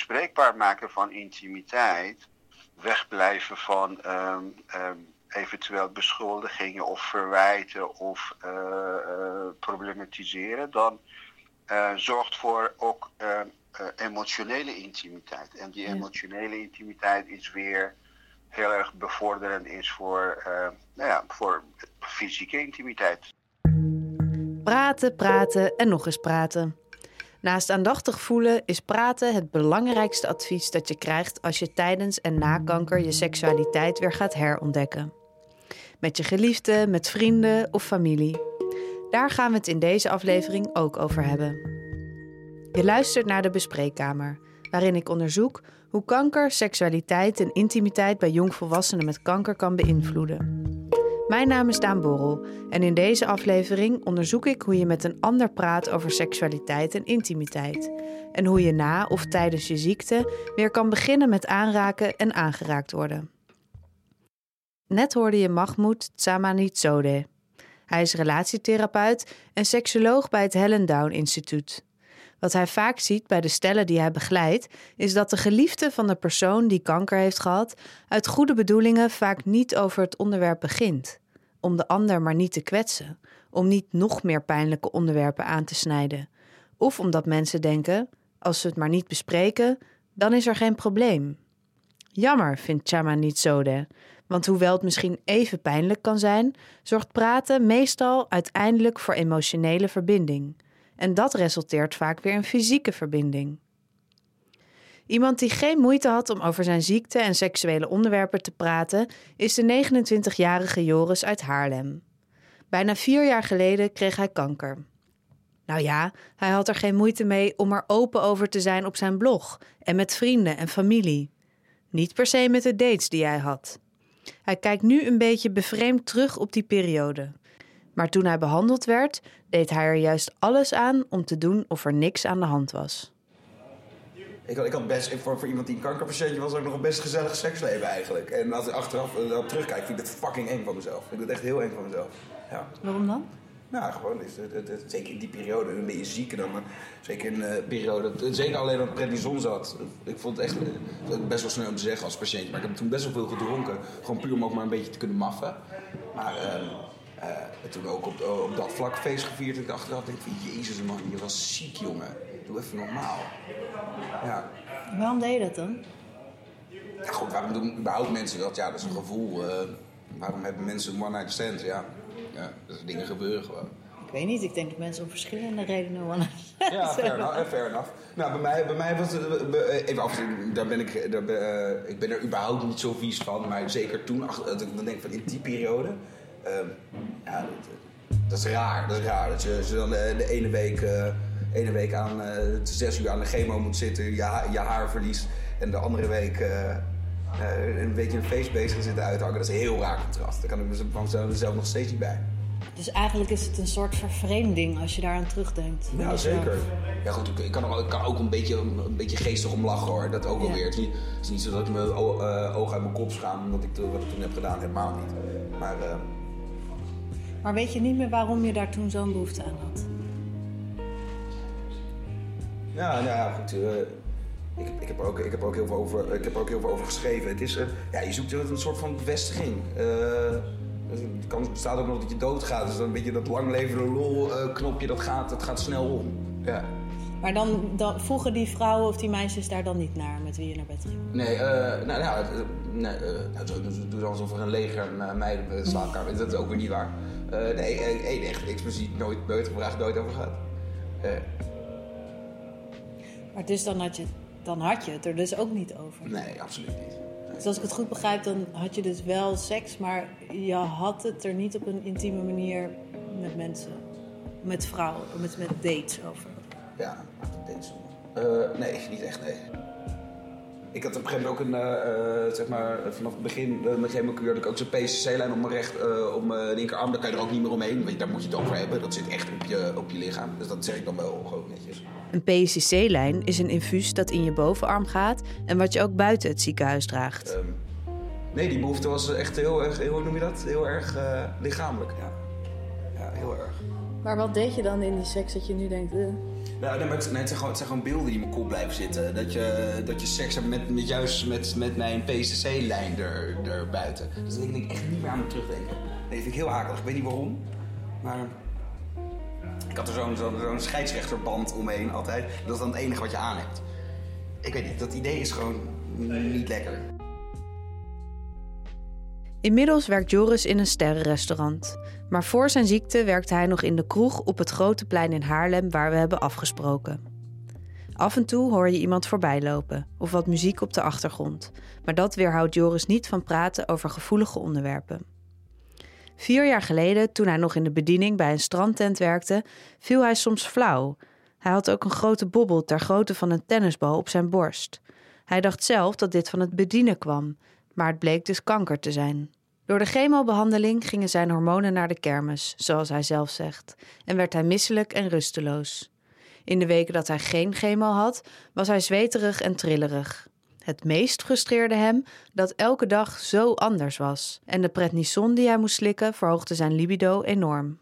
bespreekbaar maken van intimiteit, wegblijven van ehm, ehm, eventueel beschuldigingen of verwijten of problematiseren, dan zorgt voor ook emotionele intimiteit. En die emotionele intimiteit is weer heel erg bevorderend is voor, nou ja, voor fysieke intimiteit. Praten, praten en nog eens praten. Naast aandachtig voelen is praten het belangrijkste advies dat je krijgt als je tijdens en na kanker je seksualiteit weer gaat herontdekken. Met je geliefde, met vrienden of familie. Daar gaan we het in deze aflevering ook over hebben. Je luistert naar de bespreekkamer, waarin ik onderzoek hoe kanker seksualiteit en intimiteit bij jongvolwassenen met kanker kan beïnvloeden. Mijn naam is Daan Borrel en in deze aflevering onderzoek ik hoe je met een ander praat over seksualiteit en intimiteit. En hoe je na of tijdens je ziekte weer kan beginnen met aanraken en aangeraakt worden. Net hoorde je Mahmoud Tsamanitsode. Hij is relatietherapeut en seksoloog bij het Helen Down Instituut. Wat hij vaak ziet bij de stellen die hij begeleidt, is dat de geliefde van de persoon die kanker heeft gehad, uit goede bedoelingen vaak niet over het onderwerp begint. Om de ander maar niet te kwetsen, om niet nog meer pijnlijke onderwerpen aan te snijden. Of omdat mensen denken: als ze het maar niet bespreken, dan is er geen probleem. Jammer, vindt Chama niet zo. Want hoewel het misschien even pijnlijk kan zijn, zorgt praten meestal uiteindelijk voor emotionele verbinding. En dat resulteert vaak weer in fysieke verbinding. Iemand die geen moeite had om over zijn ziekte en seksuele onderwerpen te praten, is de 29-jarige Joris uit Haarlem. Bijna vier jaar geleden kreeg hij kanker. Nou ja, hij had er geen moeite mee om er open over te zijn op zijn blog en met vrienden en familie. Niet per se met de dates die hij had. Hij kijkt nu een beetje bevreemd terug op die periode. Maar toen hij behandeld werd, deed hij er juist alles aan om te doen of er niks aan de hand was. Ik had, ik had best, voor, voor iemand die een kankerpatiëntje was, ook nog een best gezellig seksleven eigenlijk. En als ik achteraf uh, terugkijk, vind ik het fucking eng van mezelf. Ik vind het echt heel eng van mezelf. Ja. Waarom dan? Nou, gewoon, is het, het, zeker in die periode, een beetje ziek dan, maar zeker in de uh, periode, zeker alleen dat prednison zat. Ik vond het echt uh, best wel snel om te zeggen als patiënt, maar ik heb toen best wel veel gedronken. Gewoon puur om ook maar een beetje te kunnen maffen. Maar ehm, uh, toen ook op, op dat vlak feest gevierd. En ik achteraf denk ik, jezus man, je was ziek jongen. Doe even normaal. Ja. Waarom deed je dat dan? Ja goed, waarom doen überhaupt mensen dat? Ja, dat is een gevoel. Uh, waarom hebben mensen een one-night stand? Ja, ja dat dingen gebeuren gewoon. Ik weet niet, ik denk dat mensen om verschillende redenen one Ja, fair enough, fair enough. Nou, bij mij, bij mij was het... Even af, daar ben ik... Daar ben, ik ben er überhaupt niet zo vies van. Maar zeker toen, ik dan denk van in die periode... Ehm, ja, dat, is raar. Dat is raar. Dat je, je dan de, ene week, uh, ene week aan uh, zes uur aan de chemo moet zitten, je, je haar verliest. En de andere week uh, een beetje een feest bezig zitten uithangen. Dat is een heel raar contrast. Daar kan ik me zelf nog steeds niet bij. Dus eigenlijk is het een soort vervreemding als je daaraan terugdenkt. Ja, zeker. Ja, goed, ik kan, ook, ik kan ook een beetje, een beetje geestig om lachen hoor. Dat ook alweer. Het, is niet, het is niet zo dat ik mijn ogen uit mijn kop schaam omdat ik wat ik toen heb gedaan. Helemaal niet. Maar maar weet je niet meer waarom je daar toen zo'n behoefte aan had? Ja, nou ja, goed. Uh, ik, ik, heb er ook, ik, heb ook heel veel over, ik heb er ook heel veel over geschreven. Het is, uh, ja, je zoekt een soort van bevestiging. Uh, het kan, bestaat ook nog dat je doodgaat. Dus dan een beetje dat lang levende lol-knopje, dat gaat, dat gaat snel om. Ja. Maar dan, dan vroegen die vrouwen of die meisjes daar dan niet naar met wie je naar bed ging? Nee, uh, nou ja, nee, uh, doe dan alsof er een leger meiden slaapkamer is. Dat is ook weer niet waar. Uh, nee, één echt expliciet nooit, nooit gevraagd, nooit over gehad. Uh. Maar dus dan had, je, dan had je het er dus ook niet over? Nee, absoluut niet. Dus als ik het goed begrijp, dan had je dus wel seks, maar je had het er niet op een intieme manier met mensen, met vrouwen, met, met dates over? Ja, dates. Uh, nee, niet echt, nee. Ik had op een gegeven moment ook een, uh, uh, zeg maar, vanaf het begin uh, met chemokuur had ik ook zo'n PCC-lijn om mijn recht, om mijn linkerarm. Daar kan je er ook niet meer omheen, want daar moet je het over hebben. Dat zit echt op je, op je lichaam. Dus dat zeg ik dan wel gewoon netjes. Een PCC-lijn is een infuus dat in je bovenarm gaat en wat je ook buiten het ziekenhuis draagt. Um, nee, die behoefte was echt heel erg, hoe noem je dat? Heel erg lichamelijk, ja. Ja, heel erg. Maar wat deed je dan in die seks dat je nu denkt... Nou, nee, maar het, nee, het, zijn gewoon, het zijn gewoon beelden die in mijn kop blijven zitten. Dat je, dat je seks hebt met, met juist met, met mijn PCC-lijn er, er buiten. Dus daar denk ik echt niet meer aan me terugdenken. Nee, dat vind ik heel akelig. Ik weet niet waarom. Maar ik had er zo'n zo'n zo'n scheidsrechterband omheen altijd. Dat is dan het enige wat je aan hebt. Ik weet niet, dat idee is gewoon niet lekker. Inmiddels werkt Joris in een sterrenrestaurant. Maar voor zijn ziekte werkte hij nog in de kroeg op het grote plein in Haarlem waar we hebben afgesproken. Af en toe hoor je iemand voorbij lopen of wat muziek op de achtergrond. Maar dat weerhoudt Joris niet van praten over gevoelige onderwerpen. Vier jaar geleden, toen hij nog in de bediening bij een strandtent werkte, viel hij soms flauw. Hij had ook een grote bobbel ter grootte van een tennisbal op zijn borst. Hij dacht zelf dat dit van het bedienen kwam, maar het bleek dus kanker te zijn. Door de chemobehandeling gingen zijn hormonen naar de kermis, zoals hij zelf zegt, en werd hij misselijk en rusteloos. In de weken dat hij geen chemo had, was hij zweterig en trillerig. Het meest frustreerde hem dat elke dag zo anders was. En de prednison die hij moest slikken verhoogde zijn libido enorm.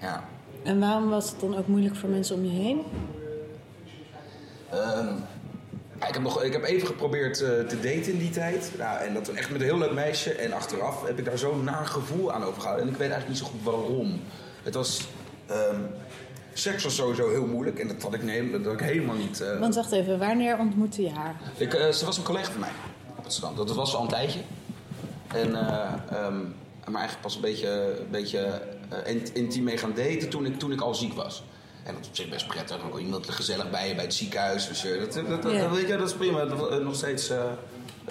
Ja. En waarom was het dan ook moeilijk voor mensen om je heen? Ehm, ik, heb nog, ik heb even geprobeerd eh, te daten in die tijd. Nou, en dat echt met een heel leuk meisje. En achteraf heb ik daar zo'n naar gevoel aan overgehouden. En ik weet eigenlijk niet zo goed waarom. Het was... ehm, seks was sowieso heel moeilijk. En dat had ik, nee, dat had ik helemaal niet... eh, Want wacht even, wanneer ontmoette je haar? ik, eh, ze was een collega van mij op het strand. Dat was al een tijdje. En, eh, ehm, maar eigenlijk pas een beetje, een beetje int- intiem mee gaan daten toen ik, toen ik al ziek was. En dat is op zich best prettig. Dan kon iemand gezellig bij je bij het ziekenhuis. Dus eh, dat, dat, dat, weet je, dat is prima. Eh, nog steeds, eh,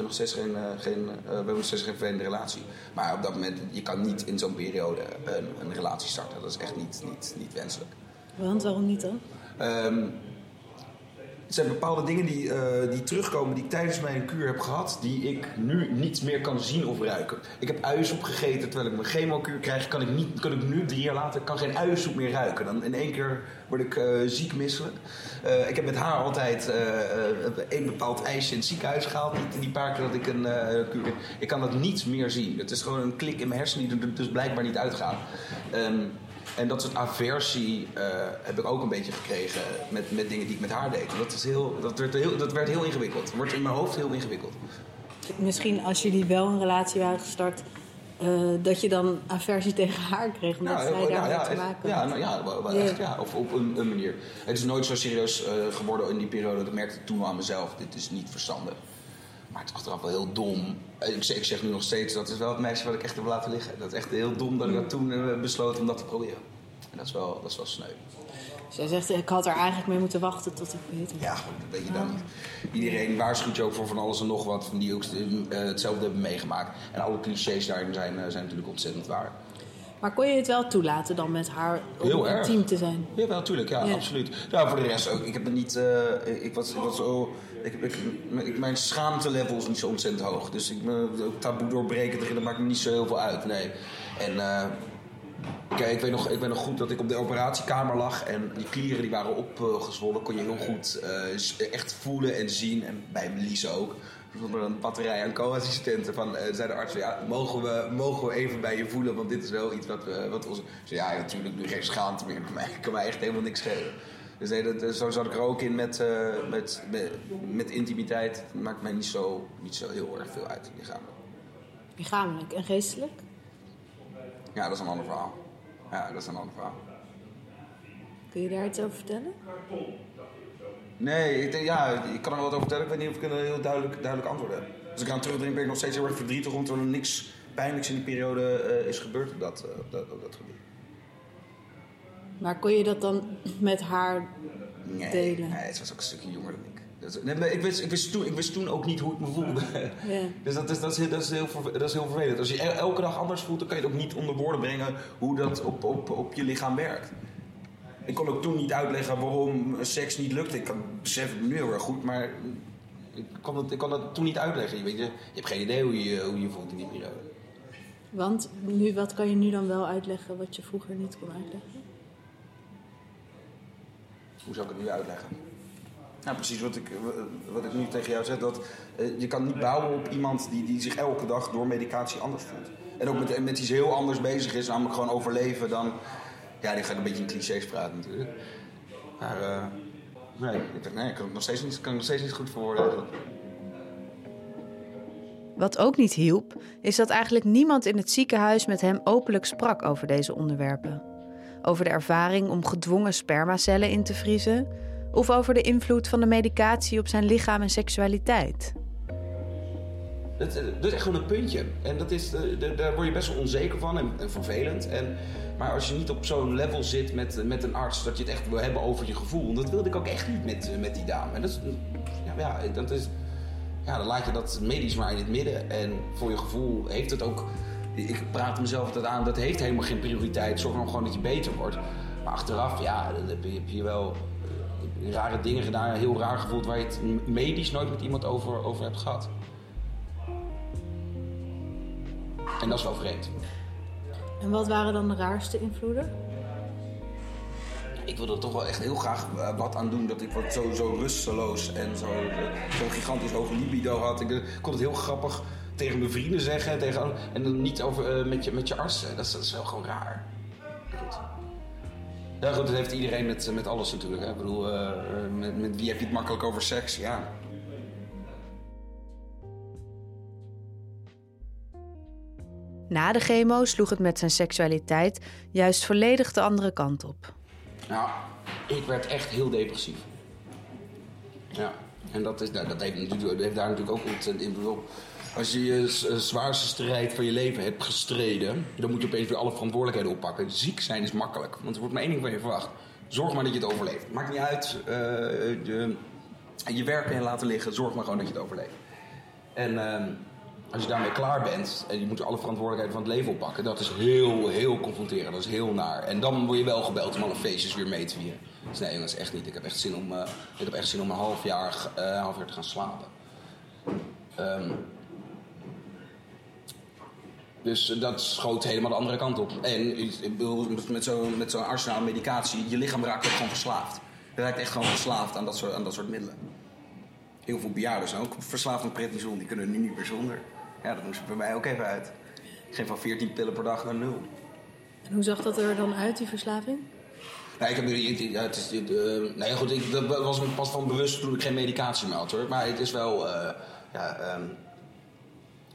nog steeds geen, geen, we hebben nog steeds geen vervelende relatie. Maar op dat moment, je kan niet in zo'n periode een, een relatie starten. Dat is echt niet, niet, niet wenselijk. Want waarom niet dan? Ehm, er zijn bepaalde dingen die, eh, die terugkomen die ik tijdens mijn kuur heb gehad, die ik nu niet meer kan zien of ruiken. Ik heb uiensoep gegeten terwijl ik mijn chemokuur krijg, kan ik, niet, kan ik nu, drie jaar later, kan geen uiensoep meer ruiken. Dan in één keer word ik eh, ziek misselijk. Eh, ik heb met haar altijd een bepaald ijsje in het ziekenhuis gehaald, die, die paar keer dat ik een kuur Ik kan dat niet meer zien. Het is gewoon een klik in mijn hersenen die er dus blijkbaar niet uitgaat. Ehm, en dat soort aversie eh, heb ik ook een beetje gekregen met, met dingen die ik met haar deed. Dat, is heel, dat, werd heel, dat werd heel ingewikkeld. Het wordt in mijn hoofd heel ingewikkeld. Misschien als jullie wel een relatie waren gestart, eh, dat je dan aversie tegen haar kreeg, omdat zij heel- daar ja, te maken ja, nou, ja, wel- wel Ja. echt, ja, of op een, een manier. Het is nooit zo serieus eh, geworden in die periode. Ik merkte toen al aan mezelf, dit is niet verstandig. Maar het is achteraf wel heel dom. Eh, Ik zeg, ik zeg nu nog steeds, dat is wel het meisje wat ik echt heb laten liggen. Dat is echt heel dom dat ik dat toen eh, besloot om dat te proberen. En dat is wel, dat is wel sneu. Dus jij zegt, ik had er eigenlijk mee moeten wachten tot ik beter Ja, dat weet je dan niet. Iedereen waarschuwt je ook voor van alles en nog wat, van die ook eh, hetzelfde hebben meegemaakt. En alle clichés daarin zijn, zijn natuurlijk ontzettend waar. Maar kon je het wel toelaten dan met haar om Heel erg. intiem te zijn? Ja, wel, tuurlijk, ja, Ja. absoluut. Nou, voor de rest ook. Ik heb het niet. ik, was, ik was zo. Ik, ik- mijn schaamtelevel is niet zo ontzettend hoog. Dus ik ook taboe doorbreken dat maakt me niet zo heel veel uit. Nee. En. eh, Kijk, ik weet, nog, ik weet nog goed dat ik op de operatiekamer lag en die klieren die waren opgezwollen. Kon je heel goed eh, echt voelen en zien. En bij Melise ook. Er een batterij aan co-assistenten van, eh, zei de arts, ja, mogen we, mogen we even bij je voelen, want dit is wel iets wat we, wat ons... Ik zei, ja, natuurlijk, nu geen schaamte meer, mij, kan mij echt helemaal niks schelen. Dus nee, dat, zo zat ik er ook in met, eh, met, met, met intimiteit. Het maakt mij niet zo, niet zo heel erg veel uit, lichamelijk. Lichamelijk en geestelijk? Ja, dat is een ander verhaal. Ja, dat is een ander verhaal. Kun je daar iets over vertellen? Nee, ik, ja, ik kan er wat over vertellen. Ik weet niet of ik een heel duidelijk, duidelijk antwoord heb. Als ik aan terugdenk ben ik nog steeds heel erg verdrietig... omdat er niks pijnlijks in die periode eh, is gebeurd op dat, eh, op dat, op dat gebied. Maar kon je dat dan met haar Nee, delen? nee, ze was ook een stukje jonger dan ik. Dat nee, maar ik, wist, ik, wist toen, ik wist toen ook niet hoe ik me voelde. Ja. Dus dat is, dat, is, heel- dat, is heel, verve- dat is heel vervelend. Als je el- elke dag anders voelt, dan kan je het ook niet onder woorden brengen hoe dat op, op, op je lichaam werkt. Ik kon ook toen niet uitleggen waarom seks niet lukte. Ik kan besef het nu heel erg goed, maar ik kon het, ik kon dat toen niet uitleggen. Je, weet, je, je hebt geen idee hoe je hoe je voelt in die periode. Want nu, wat kan je nu dan wel uitleggen wat je vroeger niet kon uitleggen? Hoe zou ik het nu uitleggen? Nou, precies wat ik, wat ik nu tegen jou zeg. Dat, eh, je kan niet bouwen op iemand die, die zich elke dag door medicatie anders voelt. En ook met, met iets heel anders bezig is, namelijk gewoon overleven. Dan, ja, die ga ik een beetje in clichés praten natuurlijk. Maar eh, nee, ik, nee, ik kan nog steeds niet, kan nog steeds niet goed verwoorden eigenlijk. Wat ook niet hielp, is dat eigenlijk niemand in het ziekenhuis met hem openlijk sprak over deze onderwerpen. Over de ervaring om gedwongen spermacellen in te vriezen, of over de invloed van de medicatie op zijn lichaam en seksualiteit. Dat, eh, is echt gewoon een puntje. En dat is, eh, daar- word je best wel onzeker van en, en vervelend. En, maar als je niet op zo'n level zit met, met een arts dat je het echt wil hebben over je gevoel. Dat wilde ik ook echt niet met, eh, met die dame. En dat ja, ja, dat is, ja, dan laat je dat medisch maar in het midden. En voor je gevoel heeft het ook. Ik praat mezelf altijd aan, dat heeft helemaal geen prioriteit. Zorg dan gewoon dat je beter wordt. Maar achteraf, ja, dan heb je, heb je wel eh, rare dingen gedaan. Heel raar gevoeld waar je het medisch nooit met iemand over, over hebt gehad. En dat is wel vreemd. En wat waren dan de raarste invloeden? Ik wilde er toch wel echt heel graag eh, wat aan doen. Dat ik wat zo, zo rusteloos en zo, eh, zo'n gigantisch hoge libido had. Ik kon het heel grappig tegen mijn vrienden zeggen. Tegen, en dan niet over, eh, met, je, met je artsen. Dat is, dat is wel gewoon raar. Goed. Ja goed, dat heeft iedereen met, met alles natuurlijk. Hè. Ik bedoel, eh, eh, met, met wie heb je het makkelijk over seks? Ja. Na de chemo sloeg het met zijn seksualiteit juist volledig de andere kant op. Nou, ik werd echt heel depressief. Ja, en dat, is, nou, dat, heeft, dat heeft daar natuurlijk ook ontzettend invloed op. Als je je z- zwaarste strijd van je leven hebt gestreden, dan moet je opeens weer alle verantwoordelijkheden oppakken. Ziek zijn is makkelijk, want er wordt maar één ding van je verwacht. Zorg maar dat je het overleeft. Maakt niet uit, eh, je, je werk en laten liggen, zorg maar gewoon dat je het overleeft. En ehm, als je daarmee klaar bent en je moet alle verantwoordelijkheden van het leven oppakken, dat is heel, heel confronterend. Dat is heel naar. En dan word je wel gebeld om alle feestjes weer mee te vieren. Dus nee, is echt niet. Ik heb echt zin om, eh, ik heb echt zin om een half jaar, eh, half jaar te gaan slapen. Ehm, dus dat schoot helemaal de andere kant op. En ik bedoel, met zo'n met zo'n arsenaal medicatie, je lichaam raakt ook gewoon verslaafd. Je raakt echt gewoon verslaafd aan dat soort, aan dat soort middelen. Heel veel bejaarden zijn ook verslaafd aan prednison. Die kunnen nu niet meer zonder. Ja, dat moest bij mij ook even uit. Ik ging van 14 pillen per dag naar nul. En hoe zag dat er dan uit, die verslaving? Nou, ik heb, ik- ja, het is, dit, eh, nee, goed, ik, dat was me pas van bewust toen ik geen medicatie meer had hoor. Maar het is wel, eh, ja,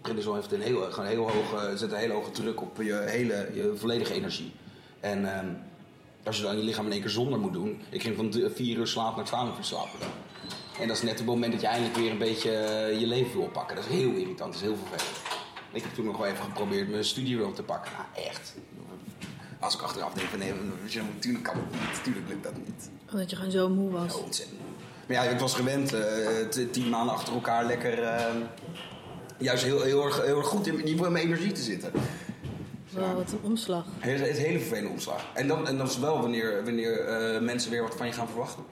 ehm prednison heeft een heel, gewoon heel hoge, zet een hele hoge druk op je hele, je volledige energie. En ehm, als je dan je lichaam in één keer zonder moet doen, ik ging van 4 uur slaap naar 12 uur dag. En dat is net het moment dat je eindelijk weer een beetje eh, je leven wil oppakken. Dat is heel irritant, dat is heel vervelend. Ik heb toen nog wel even geprobeerd mijn studie weer op te pakken. Nou, echt. Als ik achteraf denk van nee, natuurlijk kan het niet. Natuurlijk lukt dat niet. Omdat je gewoon zo moe was. Ja, ontzettend. Maar ja, ik was gewend eh, tien maanden achter elkaar lekker... eh, juist heel, heel, erg, heel erg goed in, in mijn energie te zitten. Wel wat een omslag. Het is een hele vervelende omslag. En, dan, en dat is wel wanneer, wanneer eh, mensen weer wat van je gaan verwachten.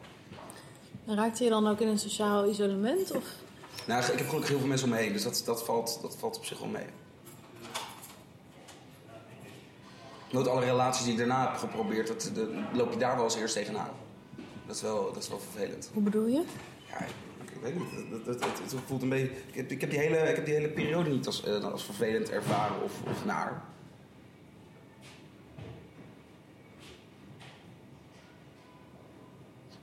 En raakte je dan ook in een sociaal isolement? Of? Nou, ik heb gelukkig heel veel mensen om me heen, dus dat, dat, valt, dat valt op zich wel mee. Nooit alle relaties die ik daarna heb geprobeerd, dat, dat loop je daar wel als eerst tegenaan. Dat is wel, dat is wel vervelend. Hoe bedoel je? Ja, weet niet. Het, het, het, het voelt een beetje. Ik heb, ik heb, die, hele, ik heb die hele periode niet als, eh, als vervelend ervaren of, of naar.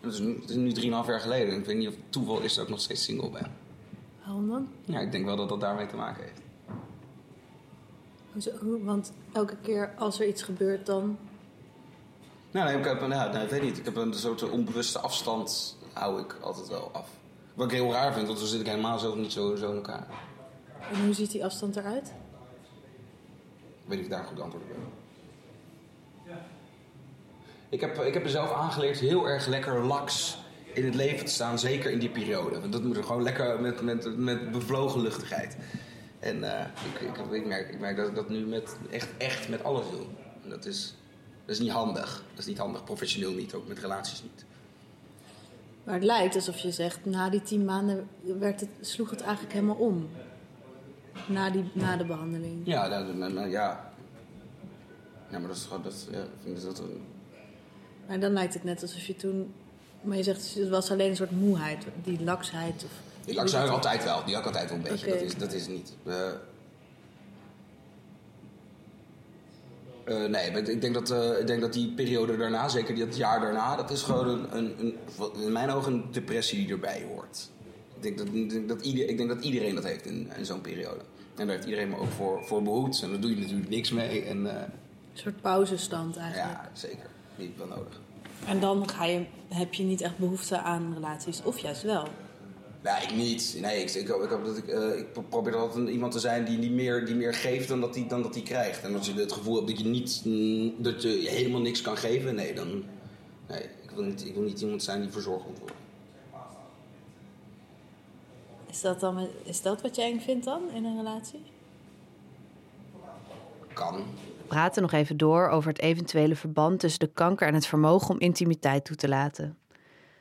Het is, nu- het is nu 3,5 jaar geleden. en Ik weet niet of het toeval is dat ik nog steeds single ben. Waarom dan? Ja, ik denk wel dat dat daarmee te maken heeft. Hoezo- Want elke keer als er iets gebeurt, dan... Nou, nee, ik, heb, nou, nee, ik weet niet. Ik heb een soort onbewuste afstand, hou ik altijd wel af. Wat ik heel raar vind, want dan zit ik helemaal zelf niet zo, zo in elkaar. En hoe ziet die afstand eruit? Weet ik daar goed antwoord op. Ik heb, ik heb mezelf aangeleerd heel erg lekker laks in het leven te staan, zeker in die periode. Want dat moet er gewoon lekker met, met, met bevlogen luchtigheid. En eh, ik, ik, ik, merk, ik merk dat ik dat nu met, echt, echt met alles doe. En dat is, dat is niet handig. Dat is niet handig, professioneel niet, ook met relaties niet. Maar het lijkt alsof je zegt, na die tien maanden werd het, sloeg het eigenlijk helemaal om. Na, die, na de behandeling. Ja, dat, ja. Ja, maar dat is gewoon, dat, ja, ik dat een, Maar dan lijkt het net alsof je toen... Maar je zegt, het was alleen een soort moeheid, die laksheid. Of, Die laks had ik altijd wel. Die had ik altijd wel een beetje. Dat, is, dat is niet. Eh, Eh, nee, maar ik denk, dat, eh, ik denk dat die periode daarna, zeker dat jaar daarna, dat is gewoon een, een, in mijn ogen een depressie die erbij hoort. Ik denk dat, ik denk dat, ieder, ik denk dat iedereen dat heeft in, in zo'n periode. En daar heeft iedereen me ook voor, voor behoed. En daar doe je natuurlijk niks mee. En, eh, Een soort pauzestand eigenlijk. ja, zeker. Niet wel nodig. En dan ga je, heb je niet echt behoefte aan relaties, of juist wel. Nee, ik niet. Nee, ik, ik, ik, dat ik, eh, ik probeer altijd iemand te zijn die, die, meer, die meer geeft dan dat hij dan dat hij krijgt. En als je het gevoel hebt dat je, niet, mm, dat je helemaal niks kan geven, nee, dan... Nee, ik wil niet, ik wil niet iemand zijn die verzorgd moet worden. Is dat, dan, is dat wat je eng vindt dan in een relatie? Kan. We praten nog even door over het eventuele verband tussen de kanker en het vermogen om intimiteit toe te laten.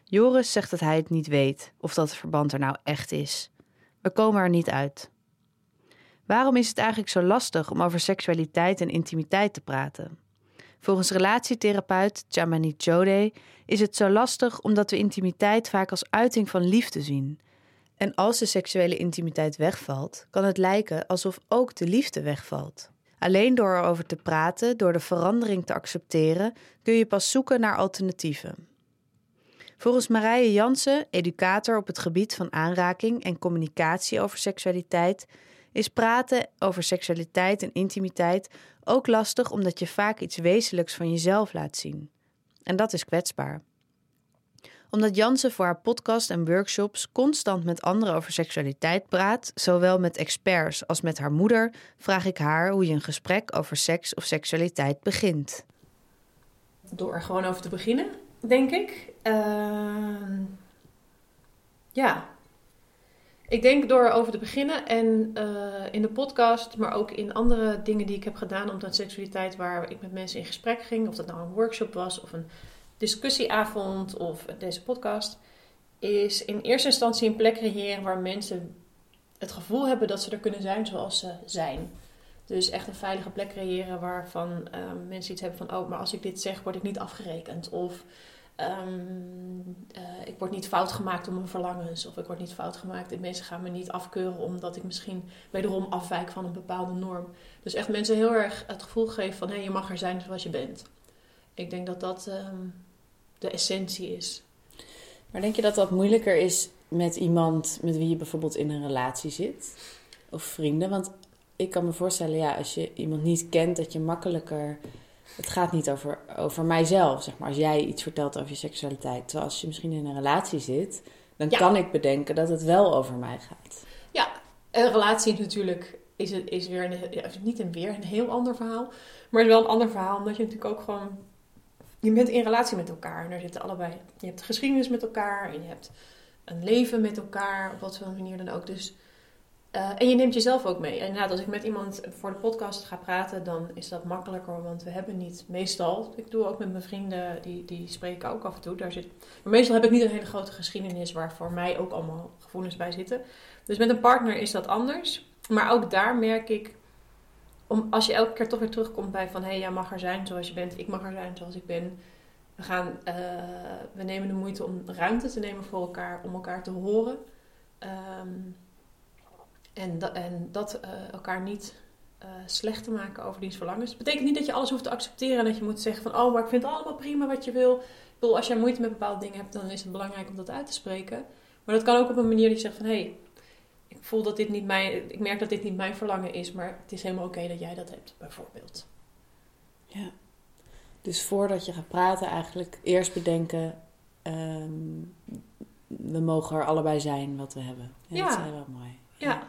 Joris zegt dat hij het niet weet of dat het verband er nou echt is. We komen er niet uit. Waarom is het eigenlijk zo lastig om over seksualiteit en intimiteit te praten? Volgens relatietherapeut Chamani Chode is het zo lastig omdat we intimiteit vaak als uiting van liefde zien. En als de seksuele intimiteit wegvalt, kan het lijken alsof ook de liefde wegvalt. Alleen door erover te praten, door de verandering te accepteren, kun je pas zoeken naar alternatieven. Volgens Marije Jansen, educator op het gebied van aanraking en communicatie over seksualiteit, is praten over seksualiteit en intimiteit ook lastig omdat je vaak iets wezenlijks van jezelf laat zien. En dat is kwetsbaar. Omdat Jansen voor haar podcast en workshops constant met anderen over seksualiteit praat, zowel met experts als met haar moeder, vraag ik haar hoe je een gesprek over seks of seksualiteit begint. Door er gewoon over te beginnen, denk ik. Ehm, ja. Ik denk door erover te beginnen en eh, in de podcast, maar ook in andere dingen die ik heb gedaan omtrent seksualiteit, waar ik met mensen in gesprek ging, of dat nou een workshop was of een discussieavond of deze podcast, is in eerste instantie een plek creëren waar mensen het gevoel hebben dat ze er kunnen zijn zoals ze zijn. Dus echt een veilige plek creëren waarvan ehm, mensen iets hebben van, oh, maar als ik dit zeg, word ik niet afgerekend. Of ehm, eh, ik word niet fout gemaakt om mijn verlangens. Of ik word niet fout gemaakt en mensen gaan me niet afkeuren omdat ik misschien wederom afwijk van een bepaalde norm. Dus echt mensen heel erg het gevoel geven van, hé, je mag er zijn zoals je bent. Ik denk dat dat ehm, de essentie is. Maar denk je dat dat moeilijker is met iemand met wie je bijvoorbeeld in een relatie zit? Of vrienden? Want ik kan me voorstellen, ja, als je iemand niet kent, dat je makkelijker. Het gaat niet over, over mijzelf, zeg maar. Als jij iets vertelt over je seksualiteit. Terwijl als je misschien in een relatie zit, dan Ja. kan ik bedenken dat het wel over mij gaat. Ja, een relatie natuurlijk is, het, is weer een, ja, niet een weer een heel ander verhaal. Maar het is wel een ander verhaal, omdat je natuurlijk ook gewoon... Je bent in relatie met elkaar en daar zitten allebei... Je hebt geschiedenis met elkaar en je hebt een leven met elkaar, op wat voor manier dan ook. Dus, eh, en je neemt jezelf ook mee. En inderdaad, als ik met iemand voor de podcast ga praten, dan is dat makkelijker. Want we hebben niet, meestal, ik doe ook met mijn vrienden, die, die spreken ook af en toe. Daar zit, maar meestal heb ik niet een hele grote geschiedenis waar voor mij ook allemaal gevoelens bij zitten. Dus met een partner is dat anders. Maar ook daar merk ik, om, als je elke keer toch weer terugkomt bij van... hé, hey, jij mag er zijn zoals je bent, ik mag er zijn zoals ik ben. We, gaan, eh, we nemen de moeite om ruimte te nemen voor elkaar, om elkaar te horen. Ehm, en, da- en dat eh, elkaar niet eh, slecht te maken over diens verlangens. Dat betekent niet dat je alles hoeft te accepteren en dat je moet zeggen van... oh, maar ik vind het allemaal prima wat je wil. Ik bedoel, als jij moeite met bepaalde dingen hebt, dan is het belangrijk om dat uit te spreken. Maar dat kan ook op een manier dat je zegt van... hé, hey, ik voel dat dit niet mijn... Ik merk dat dit niet mijn verlangen is, maar het is helemaal oké dat jij dat hebt, bijvoorbeeld. Ja. Dus voordat je gaat praten, eigenlijk eerst bedenken: ehm, we mogen er allebei zijn wat we hebben. Ja, Ja. dat is wel mooi. Ja.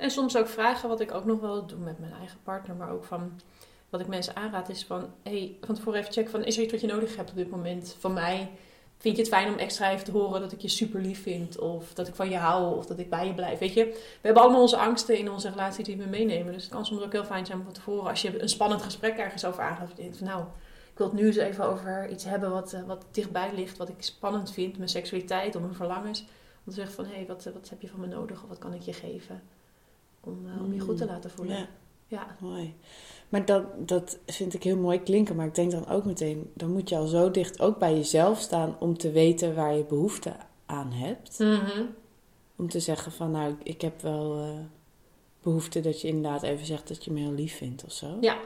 En soms ook vragen, wat ik ook nog wel doe met mijn eigen partner, maar ook van wat ik mensen aanraad, is van hey, van tevoren even checken van is er iets wat je nodig hebt op dit moment van mij? Vind je het fijn om extra even te horen dat ik je super lief vind? Of dat ik van je hou? Of dat ik bij je blijf? Weet je, we hebben allemaal onze angsten in onze relatie die we meenemen. Dus het kan soms ook heel fijn zijn van tevoren, als je een spannend gesprek ergens over aangaat, van nou, ik wil het nu eens even over iets hebben wat, eh, wat dichtbij ligt, wat ik spannend vind, mijn seksualiteit of mijn verlangens. Om te zeggen van hé, hey, wat, wat heb je van me nodig? Of wat kan ik je geven? Om, eh, om je goed te laten voelen. Ja, Ja. mooi. Maar dat, dat vind ik heel mooi klinken. Maar ik denk dan ook meteen, dan moet je al zo dicht ook bij jezelf staan om te weten waar je behoefte aan hebt. Mhm. Om te zeggen van nou, ik heb wel eh, behoefte dat je inderdaad even zegt dat je me heel lief vindt of zo. Ja.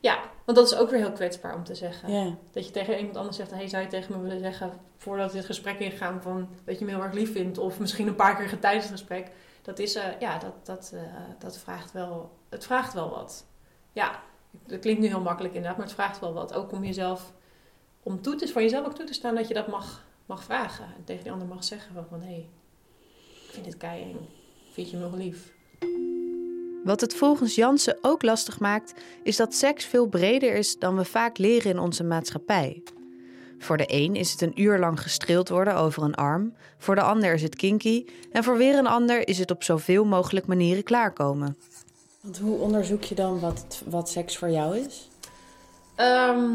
Ja. Want dat is ook weer heel kwetsbaar om te zeggen. Ja. Dat je tegen iemand anders zegt, hey, zou je tegen me willen zeggen voordat we dit gesprek ingaan van dat je me heel erg lief vindt of misschien een paar keer tijdens het gesprek. Dat is, eh, ja, dat, dat, eh, dat vraagt wel, het vraagt wel wat. Ja, dat klinkt nu heel makkelijk inderdaad, maar het vraagt wel wat. Ook om jezelf, om toe te, voor jezelf ook toe te staan dat je dat mag, mag vragen. En tegen die ander mag zeggen van, hé, hey, ik vind dit keieng. Vind je me nog lief? Wat het volgens Jansen ook lastig maakt, is dat seks veel breder is dan we vaak leren in onze maatschappij. Voor de een is het een uur lang gestreeld worden over een arm, voor de ander is het kinky en voor weer een ander is het op zoveel mogelijk manieren klaarkomen. Want hoe onderzoek je dan wat, wat seks voor jou is? Ehm,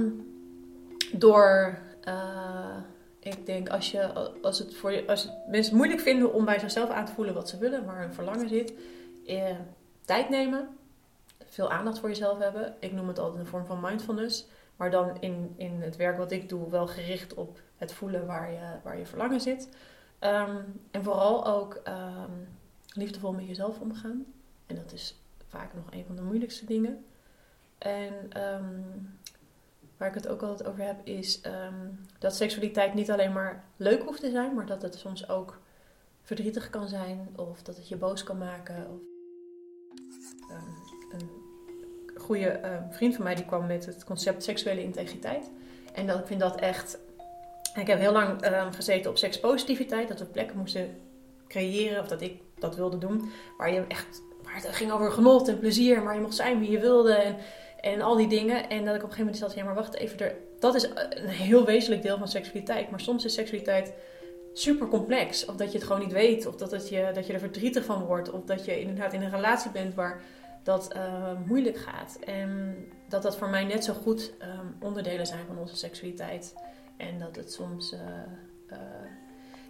door, uh, ik denk, als, je, als, het voor je, als het mensen moeilijk vinden om bij zichzelf aan te voelen wat ze willen, waar hun verlangen zit, eh, tijd nemen, veel aandacht voor jezelf hebben. Ik noem het altijd een vorm van mindfulness. Maar dan in, in het werk wat ik doe, wel gericht op het voelen waar je, waar je verlangen zit. Um, en vooral ook um, liefdevol met jezelf omgaan. En dat is vaak nog een van de moeilijkste dingen. En um, waar ik het ook altijd over heb, is dat seksualiteit niet alleen maar leuk hoeft te zijn, maar dat het soms ook verdrietig kan zijn, of dat het je boos kan maken. Of, een goede uh, vriend van mij die kwam met het concept seksuele integriteit. En dat, ik vind dat echt. Ik heb heel lang uh, gezeten op sekspositiviteit, dat we plekken moesten creëren, of dat ik dat wilde doen, waar je echt. Waar het ging over genot en plezier, maar je mocht zijn wie je wilde en, en al die dingen. En dat ik op een gegeven moment dacht, ja, maar wacht even, er, dat is een heel wezenlijk deel van seksualiteit. Maar soms is seksualiteit super complex. Of dat je het gewoon niet weet, of dat, het je, dat je er verdrietig van wordt, of dat je inderdaad in een relatie bent waar dat uh, moeilijk gaat. En dat dat voor mij net zo goed um, onderdelen zijn van onze seksualiteit. En dat het soms. Uh, uh,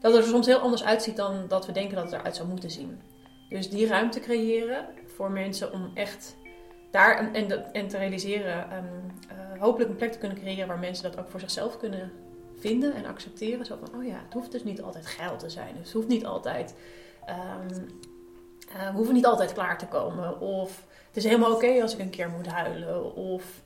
dat het er soms heel anders uitziet dan dat we denken dat het eruit zou moeten zien. Dus die ruimte creëren voor mensen om echt daar en, te realiseren, um, hopelijk een plek te kunnen creëren waar mensen dat ook voor zichzelf kunnen vinden en accepteren. Zo van, oh ja, het hoeft dus niet altijd geld te zijn. Het hoeft niet altijd um, uh, we hoeven niet altijd klaar te komen. Of het is helemaal oké als ik een keer moet huilen. Of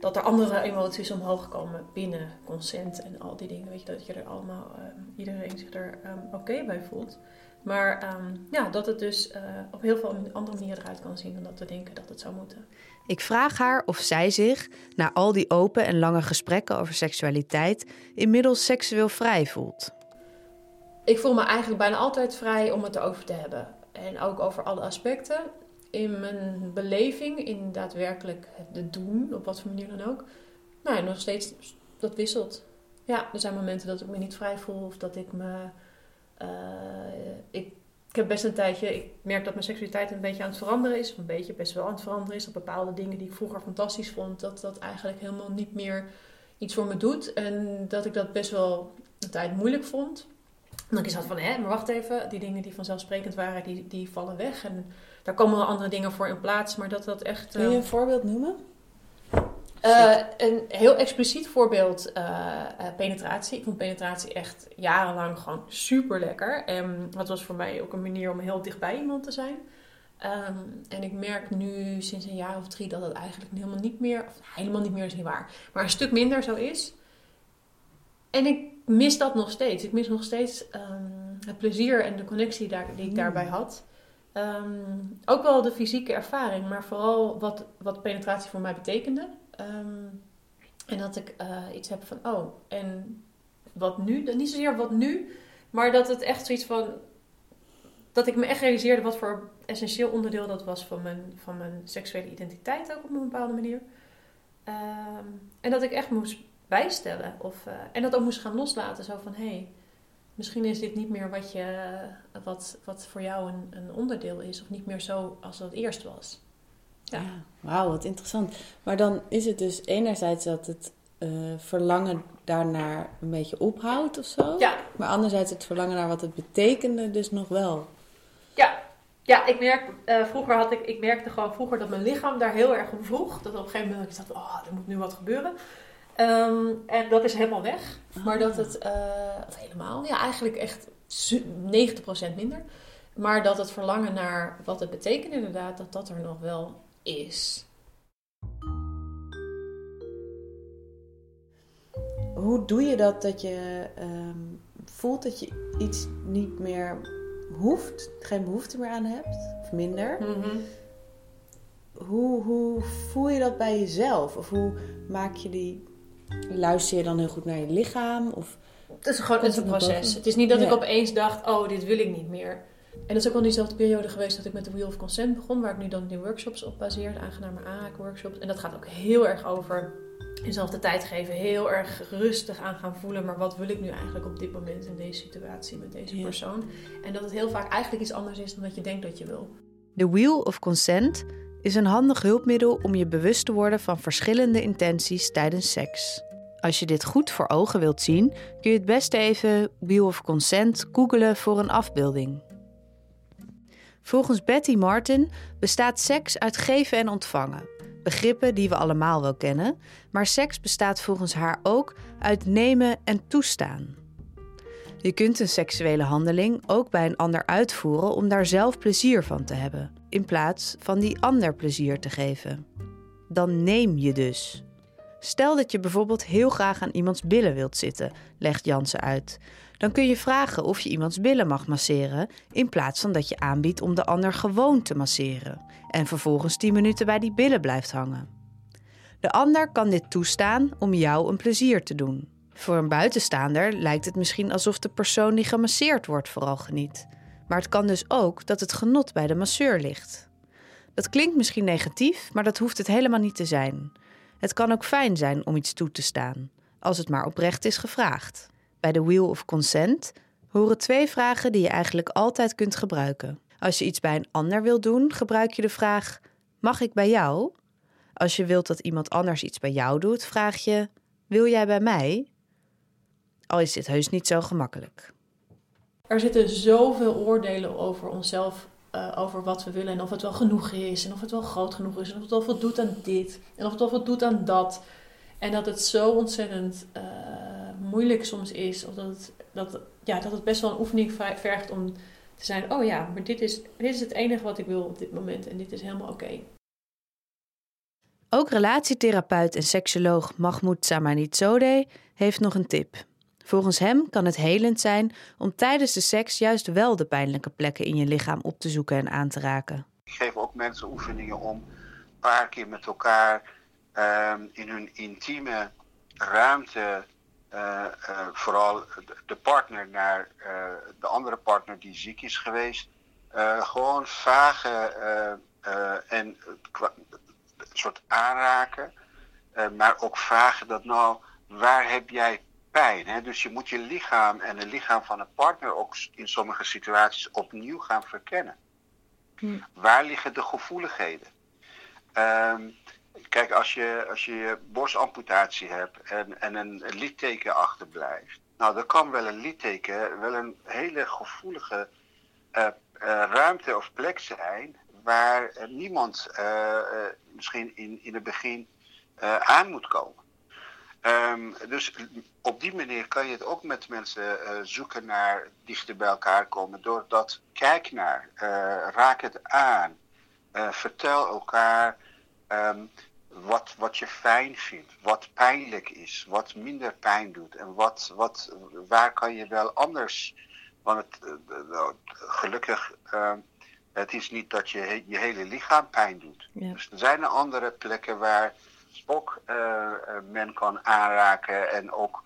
dat er andere emoties omhoog komen binnen consent en al die dingen. Weet je, dat je er allemaal, uh, iedereen zich er um, oké okay bij voelt. Maar um, ja, dat het dus uh, op heel veel andere manieren eruit kan zien dan dat we denken dat het zou moeten. Ik vraag haar of zij zich, na al die open en lange gesprekken over seksualiteit, inmiddels seksueel vrij voelt. Ik voel me eigenlijk bijna altijd vrij om het erover te hebben. En ook over alle aspecten. In mijn beleving, in daadwerkelijk het doen, op wat voor manier dan ook. Nou nog steeds, dat wisselt. Ja, er zijn momenten dat ik me niet vrij voel of dat ik me. Uh, ik, ik heb best een tijdje, ik merk dat mijn seksualiteit een beetje aan het veranderen is. Een beetje best wel aan het veranderen is. Dat bepaalde dingen die ik vroeger fantastisch vond, dat dat eigenlijk helemaal niet meer iets voor me doet. En dat ik dat best wel een tijd moeilijk vond. En dan is dat van, hè, maar wacht even, die dingen die vanzelfsprekend waren, die, die vallen weg. En daar komen wel andere dingen voor in plaats, maar dat dat echt... Kun je een voorbeeld noemen? Uh, een heel expliciet voorbeeld, uh, penetratie. Ik vond penetratie echt jarenlang gewoon super lekker. En dat was voor mij ook een manier om heel dicht bij iemand te zijn. Um, en ik merk nu sinds een jaar of drie dat het eigenlijk helemaal niet meer, of helemaal niet meer is niet waar, maar een stuk minder zo is. En ik mis dat nog steeds. Ik mis nog steeds um, het plezier en de connectie daar, die ik mm. daarbij had. Um, ook wel de fysieke ervaring, maar vooral wat, wat penetratie voor mij betekende. Um, en dat ik uh, iets heb van, oh, en wat nu? Niet zozeer wat nu, maar dat het echt zoiets van. Dat ik me echt realiseerde wat voor essentieel onderdeel dat was van mijn, van mijn seksuele identiteit, ook op een bepaalde manier. en dat ik echt moest bijstellen. Of, uh, en dat ook moest gaan loslaten. Zo van, hé, hey, misschien is dit niet meer wat, je, wat, wat voor jou een, een onderdeel is. Of niet meer zo als dat eerst was. Ja, ja wauw, wat interessant. Maar dan is het dus enerzijds dat het uh, verlangen daarnaar een beetje ophoudt of zo. Ja. Maar anderzijds het verlangen naar wat het betekende dus nog wel. Ja, ja, ik merk, uh, vroeger had ik, ik merkte gewoon vroeger dat mijn lichaam daar heel erg om vroeg. Dat op een gegeven moment ik dacht, oh, er moet nu wat gebeuren. Um, en dat is helemaal weg. Maar dat het, uh, of helemaal, ja, eigenlijk echt 90% minder. Maar dat het verlangen naar wat het betekent inderdaad, dat dat er nog wel is. hoe doe je dat dat je ehm, voelt dat je iets niet meer hoeft, geen behoefte meer aan hebt, of minder? Mhm. Hoe, hoe voel je dat bij jezelf? Of hoe maak je die. Luister je dan heel goed naar je lichaam? Of Het is gewoon het is een proces. boven? Het is niet dat ik opeens dacht, oh, dit wil ik niet meer. En dat is ook wel diezelfde periode geweest dat ik met de Wheel of Consent begon, waar ik nu dan die workshops op baseer, de aangename aanraakworkshops. En dat gaat ook heel erg over jezelf de tijd geven, heel erg rustig aan gaan voelen, maar wat wil ik nu eigenlijk op dit moment in deze situatie met deze Ja. persoon? En dat het heel vaak eigenlijk iets anders is dan dat je denkt dat je wil. De Wheel of Consent is een handig hulpmiddel om je bewust te worden van verschillende intenties tijdens seks. Als je dit goed voor ogen wilt zien, kun je het beste even Wheel of Consent googelen voor een afbeelding. Volgens Betty Martin bestaat seks uit geven en ontvangen. Begrippen die we allemaal wel kennen, maar seks bestaat volgens haar ook uit nemen en toestaan. Je kunt een seksuele handeling ook bij een ander uitvoeren om daar zelf plezier van te hebben, in plaats van die ander plezier te geven. Dan neem je dus. Stel dat je bijvoorbeeld heel graag aan iemands billen wilt zitten, legt Jansen uit. Dan kun je vragen of je iemands billen mag masseren, in plaats van dat je aanbiedt om de ander gewoon te masseren en vervolgens 10 minuten bij die billen blijft hangen. De ander kan dit toestaan om jou een plezier te doen. Voor een buitenstaander lijkt het misschien alsof de persoon die gemasseerd wordt vooral geniet. Maar het kan dus ook dat het genot bij de masseur ligt. Dat klinkt misschien negatief, maar dat hoeft het helemaal niet te zijn. Het kan ook fijn zijn om iets toe te staan, als het maar oprecht is gevraagd. Bij de Wheel of Consent horen twee vragen die je eigenlijk altijd kunt gebruiken. Als je iets bij een ander wilt doen, gebruik je de vraag: Mag ik bij jou? Als je wilt dat iemand anders iets bij jou doet, vraag je: Wil jij bij mij? Al is dit heus niet zo gemakkelijk. Er zitten zoveel oordelen over onszelf, eh, over wat we willen en of het wel genoeg is en of het wel groot genoeg is en of het wel voldoet aan dit en of het wel voldoet aan dat. En dat het zo ontzettend eh, moeilijk soms is, of dat het, dat, ja, dat het best wel een oefening ver- vergt om te zijn, oh ja, maar dit is, dit is het enige wat ik wil op dit moment en dit is helemaal oké. Ook relatietherapeut en seksoloog Mahmoud Samanitsode heeft nog een tip. Volgens hem kan het helend zijn om tijdens de seks juist wel de pijnlijke plekken in je lichaam op te zoeken en aan te raken. Ik geef ook mensen oefeningen om een paar keer met elkaar ehm, in hun intieme ruimte, eh, eh, vooral de- partner naar eh, de andere partner die ziek is geweest, gewoon vragen en een soort aanraken, maar ook vragen dat nou, waar heb jij pijn? Hè? Dus je moet je lichaam en het lichaam van een partner ook in sommige situaties opnieuw gaan verkennen. Waar liggen de gevoeligheden? Ehm, kijk, als je, als je je borstamputatie hebt en, en een litteken achterblijft. Nou, dan kan wel een litteken wel een hele gevoelige eh, eh, ruimte of plek zijn waar niemand eh, misschien in, in het begin aan moet komen. Ehm, dus op die manier kan je het ook met mensen eh, zoeken naar dichter bij elkaar komen. Door dat kijk naar, eh, raak het aan, eh, vertel elkaar ehm, wat, wat je fijn vindt, wat pijnlijk is, wat minder pijn doet en wat, wat, waar kan je wel anders. Want het, gelukkig, ehm, het is niet dat je he- je hele lichaam pijn doet. Ja. Dus er zijn andere plekken waar ook eh, eh, men kan aanraken en ook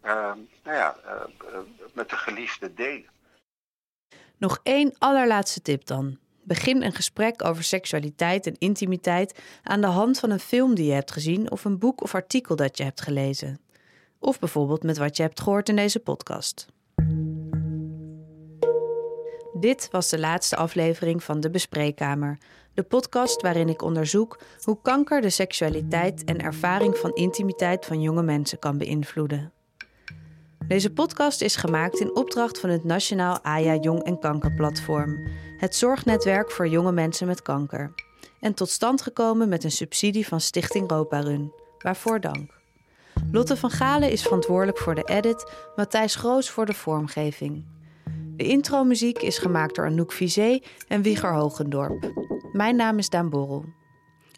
ehm, nou ja, eh, eh, met de geliefde delen. Nog één allerlaatste tip dan. Begin een gesprek over seksualiteit en intimiteit aan de hand van een film die je hebt gezien of een boek of artikel dat je hebt gelezen. Of bijvoorbeeld met wat je hebt gehoord in deze podcast. Dit was de laatste aflevering van De Bespreekkamer, de podcast waarin ik onderzoek hoe kanker de seksualiteit en ervaring van intimiteit van jonge mensen kan beïnvloeden. Deze podcast is gemaakt in opdracht van het Nationaal AJA Jong en Kanker Platform, het zorgnetwerk voor jonge mensen met kanker. En tot stand gekomen met een subsidie van Stichting Roparun. Waarvoor dank. Lotte van Galen is verantwoordelijk voor de edit, Matthijs Groos voor de vormgeving. De intromuziek is gemaakt door Anouk Vizé en Wieger Hogendorp. Mijn naam is Daan Borrel.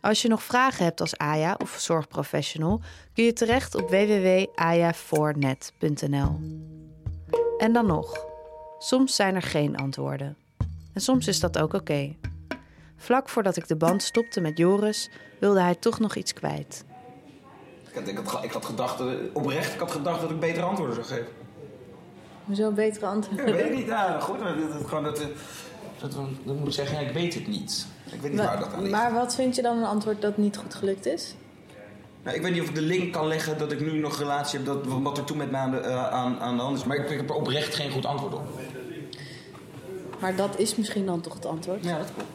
Als je nog vragen hebt als Aya of zorgprofessional, kun je terecht op www.ayafornet.nl. En dan nog, soms zijn er geen antwoorden. En soms is dat ook oké. Vlak voordat ik de band stopte met Joris, wilde hij toch nog iets kwijt. Ik had, ik had, ik had gedacht, oprecht, ik had gedacht dat ik betere antwoorden zou geven. Hoezo betere antwoorden? Ja, weet ik niet. Ja, goed, maar dat, dat, gewoon dat, eh, dat, dan moet ik zeggen, ja, ik weet het niet. Ik weet niet waar dat aan Maar, ligt. maar wat vind je dan een antwoord dat niet goed gelukt is? Nou, ik weet niet of ik de link kan leggen dat ik nu nog relatie heb, dat, wat er toen met me aan de, eh, aan, aan de hand is. Maar ik, ik heb er oprecht geen goed antwoord op. Maar dat is misschien dan toch het antwoord? Ja, dat klopt.